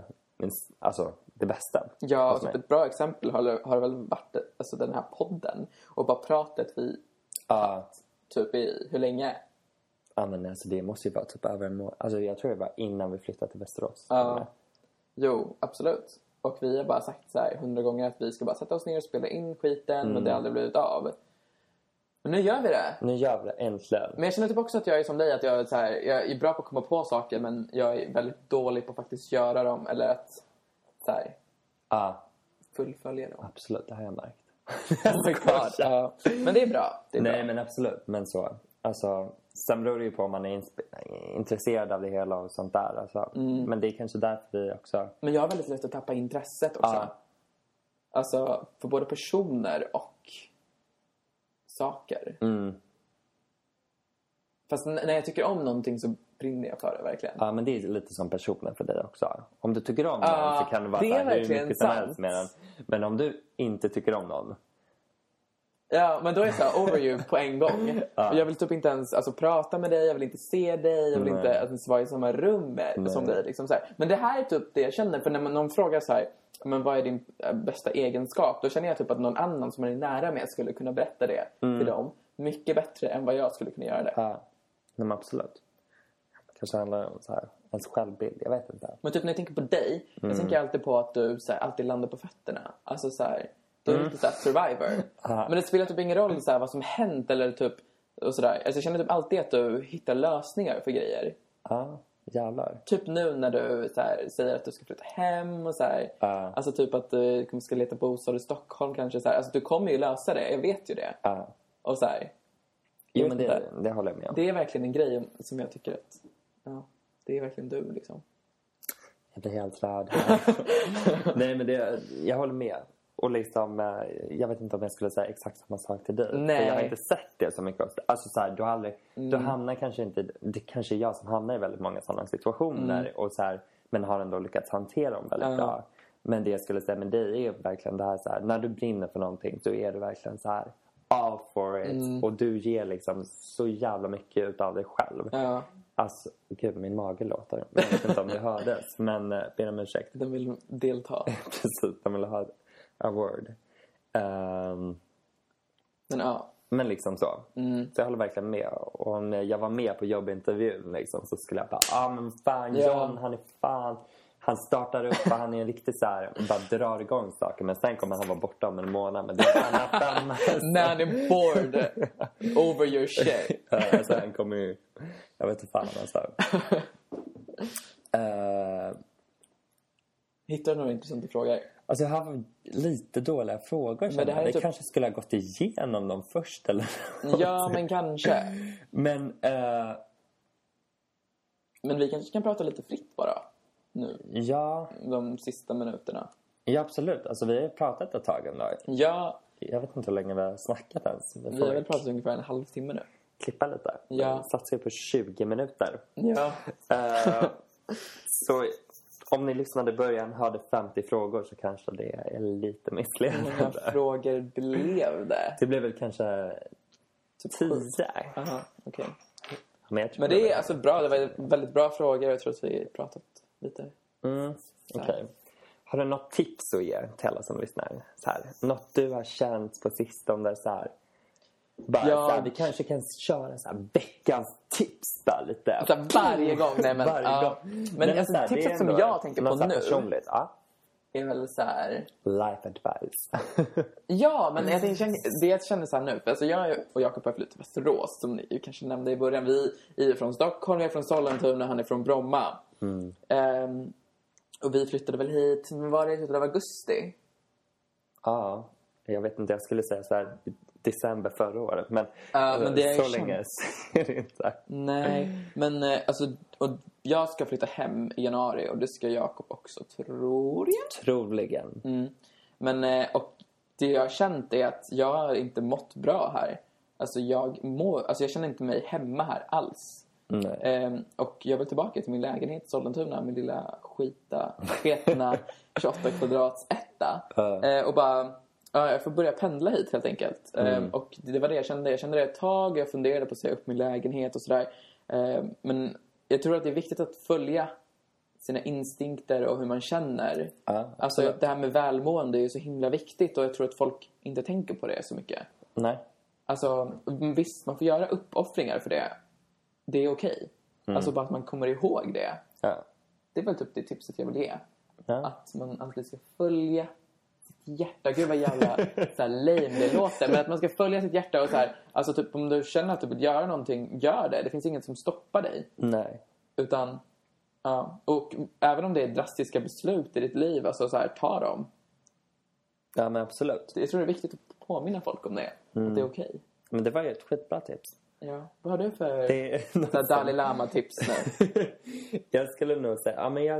[SPEAKER 1] alltså, det bästa.
[SPEAKER 2] Ja,
[SPEAKER 1] mig.
[SPEAKER 2] ett bra exempel har, har väl varit alltså, den här podden och bara pratet vi
[SPEAKER 1] Ja.
[SPEAKER 2] typ i hur länge?
[SPEAKER 1] Ja men alltså det måste ju vara typ över en månad. Alltså jag tror det var innan vi flyttade till Västerås.
[SPEAKER 2] Ja. Jo, absolut. Och vi har bara sagt så här hundra gånger att vi ska bara sätta oss ner och spela in skiten men det har aldrig blivit av. Men nu gör vi det.
[SPEAKER 1] Nu gör vi det äntligen.
[SPEAKER 2] Men jag känner typ också att jag är som dig, att jag är, så här, jag är bra på att komma på saker men jag är väldigt dålig på att faktiskt göra dem eller att så här,
[SPEAKER 1] Ja,
[SPEAKER 2] fullfölja dem.
[SPEAKER 1] absolut. Det har jag märkt.
[SPEAKER 2] Oh God. Ja. Men det är bra. Det är
[SPEAKER 1] Nej
[SPEAKER 2] bra.
[SPEAKER 1] men absolut. Men så. Alltså, sen beror det ju på om man är intresserad av det hela och sånt där. Alltså.
[SPEAKER 2] Mm.
[SPEAKER 1] Men det är kanske därför vi också...
[SPEAKER 2] Men jag har väldigt lätt att tappa intresset också.
[SPEAKER 1] Ja.
[SPEAKER 2] Alltså, för både personer och saker.
[SPEAKER 1] Mm.
[SPEAKER 2] Fast när jag tycker om någonting så brinner jag för det verkligen.
[SPEAKER 1] Ja men det är lite som personen för dig också. Om du tycker om någon
[SPEAKER 2] Ja,
[SPEAKER 1] så kan det vara
[SPEAKER 2] det
[SPEAKER 1] så
[SPEAKER 2] är
[SPEAKER 1] här, hur mycket som
[SPEAKER 2] sant.
[SPEAKER 1] helst med den. Men om du inte tycker om någon.
[SPEAKER 2] Ja, men då är jag så här over you på en gång. Och Jag vill typ inte ens alltså, prata med dig, jag vill inte se dig, jag vill
[SPEAKER 1] Nej.
[SPEAKER 2] inte ens vara i samma rum med, som dig. Liksom så här. Men det här är typ det jag känner, för när man, någon frågar så här, men vad är din äh, bästa egenskap? Då känner jag typ att någon annan som man är nära med skulle kunna berätta det till dem. Mycket bättre än vad jag skulle kunna göra det.
[SPEAKER 1] Ja, nej, absolut. kanske handlar om så här, ens självbild. Jag vet inte.
[SPEAKER 2] Men typ när jag tänker på dig, jag tänker alltid på att du så här, alltid landar på fötterna. Alltså så här, du är lite så här survivor. Men det spelar typ ingen roll så vad som hänt eller typ och sådär. Alltså jag känner typ alltid att du hittar lösningar för grejer.
[SPEAKER 1] Ja, jävlar.
[SPEAKER 2] Typ nu när du så här, säger att du ska flytta hem och så här.
[SPEAKER 1] Ja.
[SPEAKER 2] Alltså typ att du ska leta bostad i Stockholm kanske. Så här. Alltså du kommer ju lösa det, jag vet ju det.
[SPEAKER 1] Ja.
[SPEAKER 2] Och så här,
[SPEAKER 1] Jo, men det, det håller jag med om.
[SPEAKER 2] det är verkligen en grej som jag tycker att, ja, det är verkligen du liksom.
[SPEAKER 1] Jag blir helt rörd här. Nej, men det, jag håller med. Och liksom, eh, jag vet inte om jag skulle säga exakt samma sak till dig.
[SPEAKER 2] Nej.
[SPEAKER 1] För jag har inte sett det så mycket. Alltså så här, du har aldrig, du
[SPEAKER 2] Mm.
[SPEAKER 1] hamnar kanske inte, det kanske är jag som hamnar i väldigt många sådana situationer. Och så här, men har ändå lyckats hantera dem väldigt
[SPEAKER 2] Mm.
[SPEAKER 1] Bra. Men det jag skulle säga med dig är verkligen det här så här, när du brinner för någonting så är du verkligen så här all for it.
[SPEAKER 2] Mm.
[SPEAKER 1] Och du ger liksom så jävla mycket utav dig själv.
[SPEAKER 2] Ja,
[SPEAKER 1] Alltså, gud min mage låter. Jag vet inte om det hördes. Men eh, ber om ursäkt.
[SPEAKER 2] den vill delta.
[SPEAKER 1] Precis, de vill ha a word. Ehm,
[SPEAKER 2] Men ja,
[SPEAKER 1] men liksom så.
[SPEAKER 2] Mm.
[SPEAKER 1] Så jag håller verkligen med. Och om jag var med på jobbintervjun liksom, så skulle jag bara, ja ah, men fan. John, han är fan... Han startar upp och han är en riktig så här, bara drar igång saker. Men sen kommer han vara borta om en månad. Men det är annan femma.
[SPEAKER 2] när han är bored over your shit.
[SPEAKER 1] Ja, alltså, han kommer ju... Jag vet inte fan alltså. Uh,
[SPEAKER 2] Hittar du några intressanta frågor?
[SPEAKER 1] Alltså jag har lite dåliga frågor.
[SPEAKER 2] det
[SPEAKER 1] Men
[SPEAKER 2] här
[SPEAKER 1] det
[SPEAKER 2] är
[SPEAKER 1] jag
[SPEAKER 2] typ-
[SPEAKER 1] kanske skulle ha gått igenom dem först eller
[SPEAKER 2] Ja, men kanske.
[SPEAKER 1] Men eh,
[SPEAKER 2] Men vi kanske kan prata lite fritt bara. Nu,
[SPEAKER 1] ja,
[SPEAKER 2] de sista minuterna.
[SPEAKER 1] ja, absolut. Alltså vi har ju pratat ett tag ändå.
[SPEAKER 2] Ja,
[SPEAKER 1] Jag vet inte hur länge vi har snackat ens. Vi
[SPEAKER 2] har väl pratat ungefär en halvtimme nu.
[SPEAKER 1] klippa lite.
[SPEAKER 2] Ja.
[SPEAKER 1] Satsar ju på 20 minuter.
[SPEAKER 2] Ja.
[SPEAKER 1] Eh, så om ni lyssnade i början hörde 50 frågor så kanske det är lite
[SPEAKER 2] Hur många
[SPEAKER 1] missledande.
[SPEAKER 2] frågor blev det?
[SPEAKER 1] Det blev väl kanske
[SPEAKER 2] Typ
[SPEAKER 1] 10.
[SPEAKER 2] Aha, okej.
[SPEAKER 1] Men,
[SPEAKER 2] Men det är alltså bra. Det var väldigt bra frågor. Jag tror att vi pratat lite.
[SPEAKER 1] Mm, okej. Har du något tips att ge till alla som lyssnar? Så här, något du har känt på sistone? Så här, bara,
[SPEAKER 2] Ja.
[SPEAKER 1] så här, vi kanske kan köra så här, veckans tips bara lite.
[SPEAKER 2] Alltså, varje gång. Nej, men,
[SPEAKER 1] Varje
[SPEAKER 2] ja.
[SPEAKER 1] gång.
[SPEAKER 2] Men,
[SPEAKER 1] Nej,
[SPEAKER 2] alltså,
[SPEAKER 1] så här,
[SPEAKER 2] tipset som
[SPEAKER 1] ändå
[SPEAKER 2] jag tänker på
[SPEAKER 1] så här
[SPEAKER 2] nu
[SPEAKER 1] Personligt, ja.
[SPEAKER 2] är väl så här...
[SPEAKER 1] Life advice.
[SPEAKER 2] Ja, men jag tänkte, det jag känner så här nu. För alltså jag och Jakob har flyttat till Västerås, som ni kanske nämnde i början. Vi är från Stockholm, jag är från Sollentuna, han är från Bromma. Ehm, och vi flyttade väl hit, men var det i slutet av augusti?
[SPEAKER 1] Ja, jag vet inte. Jag skulle säga så här december förra året. Men,
[SPEAKER 2] Ja, men det är
[SPEAKER 1] så länge är det inte.
[SPEAKER 2] Nej, men eh, alltså, och jag ska flytta hem i januari och det ska Jakob också, tror jag.
[SPEAKER 1] Troligen.
[SPEAKER 2] Mm. Men, eh, och det jag har känt är att jag har inte mått bra här. Alltså jag, mår, alltså jag känner inte mig hemma här alls.
[SPEAKER 1] Nej.
[SPEAKER 2] Ehm, och jag vill tillbaka till min lägenhet i Sollentuna, min lilla skita, sketna 28 kvadrats etta.
[SPEAKER 1] Ja.
[SPEAKER 2] Eh, och bara, ja, jag får börja pendla hit helt enkelt. Ehm, och det var det jag kände. Jag kände det ett tag, jag funderade på att säga upp min lägenhet och sådär. Ehm, men jag tror att det är viktigt att följa sina instinkter och hur man känner.
[SPEAKER 1] Ja,
[SPEAKER 2] alltså det här med välmående är ju så himla viktigt och jag tror att folk inte tänker på det så mycket.
[SPEAKER 1] Nej.
[SPEAKER 2] Alltså, visst, man får göra uppoffringar för det. Det är okej. Alltså bara att man kommer ihåg det.
[SPEAKER 1] Ja.
[SPEAKER 2] Det är väl typ det tipset jag vill ge.
[SPEAKER 1] Ja.
[SPEAKER 2] Att man alltid ska följa sitt hjärta. Gud vad jävla så här lame det låter. Men att man ska följa sitt hjärta och så här. Alltså typ om du känner att du vill göra någonting, gör det. Det finns inget som stoppar dig.
[SPEAKER 1] Nej.
[SPEAKER 2] Utan, ja. Och även om det är drastiska beslut i ditt liv, alltså så här, ta dem.
[SPEAKER 1] Ja, men absolut.
[SPEAKER 2] Jag tror det är viktigt att påminna folk om det. Att det är okej.
[SPEAKER 1] Men det var ju ett skitbra tips.
[SPEAKER 2] Ja. Vad har du för
[SPEAKER 1] Det
[SPEAKER 2] Dalai Lama-tips nu?
[SPEAKER 1] jag skulle nog säga, ja men jag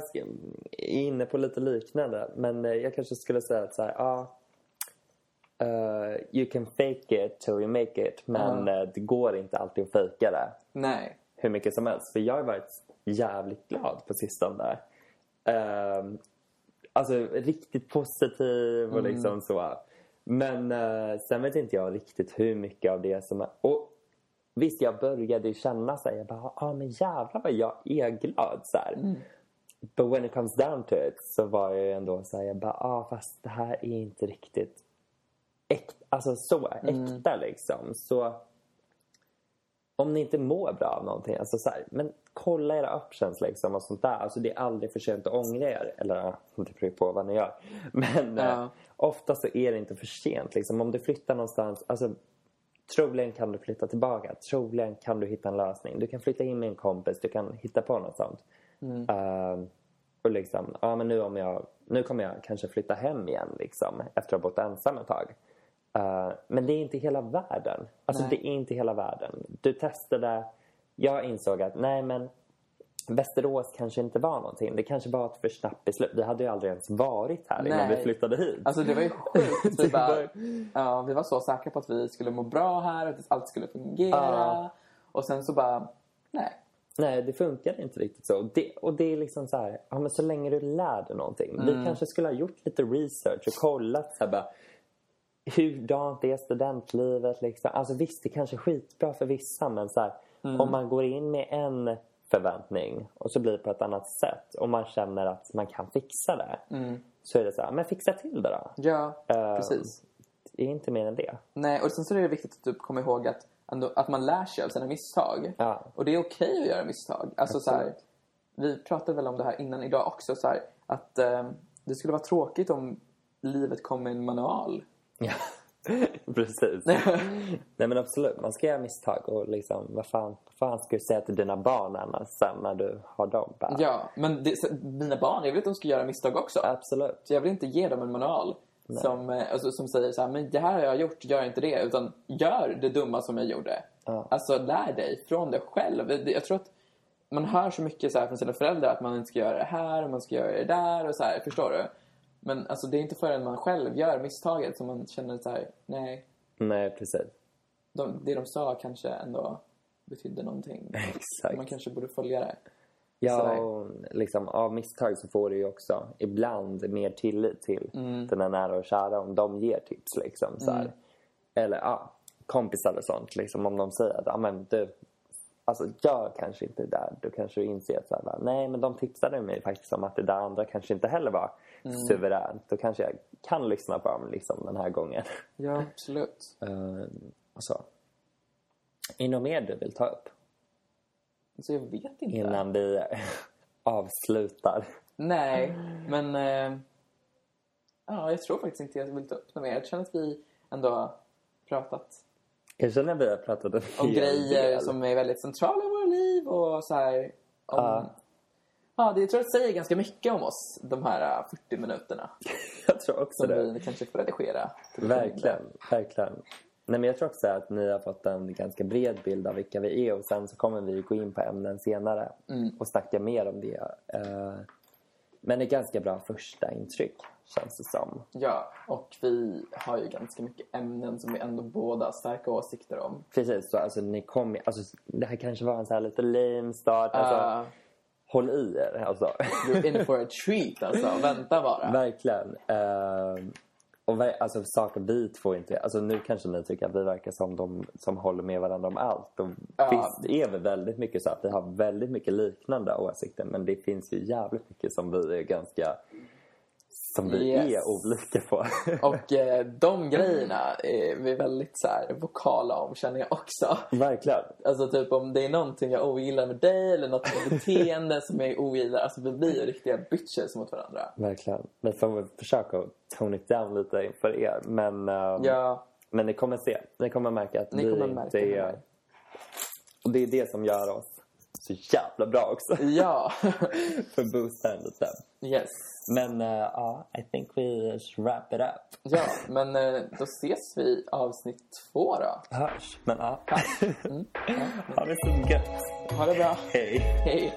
[SPEAKER 1] är inne på lite liknande. Men eh, jag kanske skulle säga att så här, ja. eh, you can fake it till you make it. Men eh, det går inte alltid att fejka det
[SPEAKER 2] Nej.
[SPEAKER 1] hur mycket som helst. För jag har varit jävligt glad på sistone. Uh, alltså riktigt positiv och liksom så. Men eh, sen vet inte jag riktigt hur mycket av det som är... Och visst, jag började känna så här, jag bara, ah, men jävlar vad jag är glad så här. But when it comes down to it så var jag ju ändå så här, jag bara, ah, fast det här är inte riktigt äkta, alltså så äkta liksom. Så om ni inte mår bra av någonting, alltså så här, men kolla era options liksom och sånt där. Alltså det är aldrig för sent att ångra er. Eller ja, det beror på vad ni gör. Men
[SPEAKER 2] Ja.
[SPEAKER 1] eh, ofta så är det inte för sent liksom. Om du flyttar någonstans, alltså troligen kan du flytta tillbaka. Troligen kan du hitta en lösning. Du kan flytta in med en kompis, du kan hitta på något sånt. Eh, och liksom, ja men nu om jag, nu kommer jag kanske flytta hem igen liksom. Efter att ha bott ensam ett tag. Eh, men det är inte hela världen. Alltså
[SPEAKER 2] Nej.
[SPEAKER 1] det är inte hela världen. Du testade, jag insåg att nej men Västerås kanske inte var någonting. Det kanske var ett för snabbt beslut. Vi hade ju aldrig ens varit här innan
[SPEAKER 2] Nej.
[SPEAKER 1] vi flyttade hit.
[SPEAKER 2] Alltså det var ju sjukt. Vi, bara,
[SPEAKER 1] var-
[SPEAKER 2] ja, vi var så säkra på att vi skulle må bra här, att allt skulle fungera.
[SPEAKER 1] Ja.
[SPEAKER 2] Och sen så bara, nej.
[SPEAKER 1] Nej, det funkar inte riktigt så. Och det, och det är liksom så här, ja men så länge du lär dig någonting. Vi kanske skulle ha gjort lite research och kollat så här bara, hurdant är studentlivet liksom. Alltså visst, det kanske är skitbra för vissa men så här, om man går in med en förväntning och så blir det på ett annat sätt och man känner att man kan fixa det. Så är det så här, men fixa till det då.
[SPEAKER 2] Ja,
[SPEAKER 1] Eh,
[SPEAKER 2] precis.
[SPEAKER 1] Det är inte mer än det.
[SPEAKER 2] Nej, och sen så är det viktigt att typ komma ihåg att, att man lär sig av sina misstag.
[SPEAKER 1] Ja.
[SPEAKER 2] Och det är okej att göra misstag. Alltså så här, vi pratade väl om det här innan idag också, så här, att eh, det skulle vara tråkigt om livet kom med en manual.
[SPEAKER 1] Ja, precis. Nej men absolut, man ska göra misstag och liksom, vad fan, vad fan ska du säga till dina barn annars sen när du har dem? Bara,
[SPEAKER 2] Ja, men det, så, mina barn, jag vill att de ska göra misstag också.
[SPEAKER 1] Absolut.
[SPEAKER 2] Så jag vill inte ge dem en manual som, eh, alltså, som säger så här, men det här har jag gjort, gör inte det. Utan gör det dumma som jag gjorde.
[SPEAKER 1] Ja.
[SPEAKER 2] Alltså lär dig från dig själv. Jag tror att man hör så mycket så från sina föräldrar att man inte ska göra det här och man ska göra det där och så här, förstår du? Men alltså det är inte förrän man själv gör misstaget som man känner så här, nej,
[SPEAKER 1] Nej, precis.
[SPEAKER 2] de, det de sa kanske ändå betydde någonting.
[SPEAKER 1] Exakt.
[SPEAKER 2] Man kanske borde följa det.
[SPEAKER 1] Ja, och liksom, av misstag så får du ju också ibland mer tillit till
[SPEAKER 2] Mm.
[SPEAKER 1] dina nära och kära om de ger tips. Liksom, så här. Eller ja, kompisar och sånt. Liksom, om de säger att ah, men du, alltså, gör kanske inte det där. Då kanske du inser att så här, nej, men de tipsade mig faktiskt om att det där andra kanske inte heller var
[SPEAKER 2] Mm.
[SPEAKER 1] suveränt. Då kanske jag kan lyssna på dem liksom, den här gången.
[SPEAKER 2] Ja, absolut.
[SPEAKER 1] Uh, och så. Är det något mer du vill ta upp
[SPEAKER 2] Så jag vet inte.
[SPEAKER 1] innan vi avslutar?
[SPEAKER 2] Nej, men... Eh, ja, jag tror faktiskt inte jag vill ta upp något mer. Jag känner att vi ändå har pratat
[SPEAKER 1] Känner att vi har pratat
[SPEAKER 2] om
[SPEAKER 1] hel
[SPEAKER 2] grejer som är väldigt centrala i våra liv och så här... Om,
[SPEAKER 1] Ja.
[SPEAKER 2] Ja, det tror jag säger ganska mycket om oss, de här äh, 40 minuterna.
[SPEAKER 1] Jag tror också
[SPEAKER 2] Som
[SPEAKER 1] det.
[SPEAKER 2] vi kanske får redigera.
[SPEAKER 1] Verkligen, verkligen. Nej, men jag tror också att ni har fått en ganska bred bild av vilka vi är och sen så kommer vi gå in på ämnen senare
[SPEAKER 2] Mm.
[SPEAKER 1] och snacka mer om det. Eh, Men ett ganska bra första intryck känns det som.
[SPEAKER 2] Ja, och vi har ju ganska mycket ämnen som vi ändå båda har starka åsikter om.
[SPEAKER 1] Precis, så alltså ni kommer, alltså det här kanske var en så här lite lame start. Alltså,
[SPEAKER 2] Uh,
[SPEAKER 1] håll i er alltså.
[SPEAKER 2] you're in for a treat alltså, vänta bara.
[SPEAKER 1] Verkligen. Eh, och alltså saker vi två inte... Alltså nu kanske ni tycker att vi verkar som de som håller med varandra om allt. Och
[SPEAKER 2] Ja.
[SPEAKER 1] Visst är vi väldigt mycket så att vi har väldigt mycket liknande åsikter. Men det finns ju jävligt mycket som vi är ganska... Som vi
[SPEAKER 2] Yes.
[SPEAKER 1] är olika på.
[SPEAKER 2] Och eh, de grejerna är vi väldigt så här, vokala om känner jag också.
[SPEAKER 1] Verkligen.
[SPEAKER 2] Alltså typ om det är någonting jag ogillar med dig eller något beteende som jag ogillar. Alltså vi blir ju riktiga bitches mot varandra.
[SPEAKER 1] Verkligen. Vi får väl försöka tone it down lite inför er. Men, eh,
[SPEAKER 2] Ja,
[SPEAKER 1] men ni kommer se. Ni kommer märka att
[SPEAKER 2] Ni
[SPEAKER 1] vi
[SPEAKER 2] kommer
[SPEAKER 1] inte
[SPEAKER 2] märka det
[SPEAKER 1] är... Och det är det som gör oss så jävla bra också.
[SPEAKER 2] ja,
[SPEAKER 1] för boosta lite.
[SPEAKER 2] Yes.
[SPEAKER 1] Men eh, ja, I think we should wrap it up.
[SPEAKER 2] Ja, men eh, då ses vi avsnitt två då.
[SPEAKER 1] Hörs. Men ja.
[SPEAKER 2] Mm.
[SPEAKER 1] ha det så gött.
[SPEAKER 2] Ha det bra.
[SPEAKER 1] Hej.
[SPEAKER 2] Hej.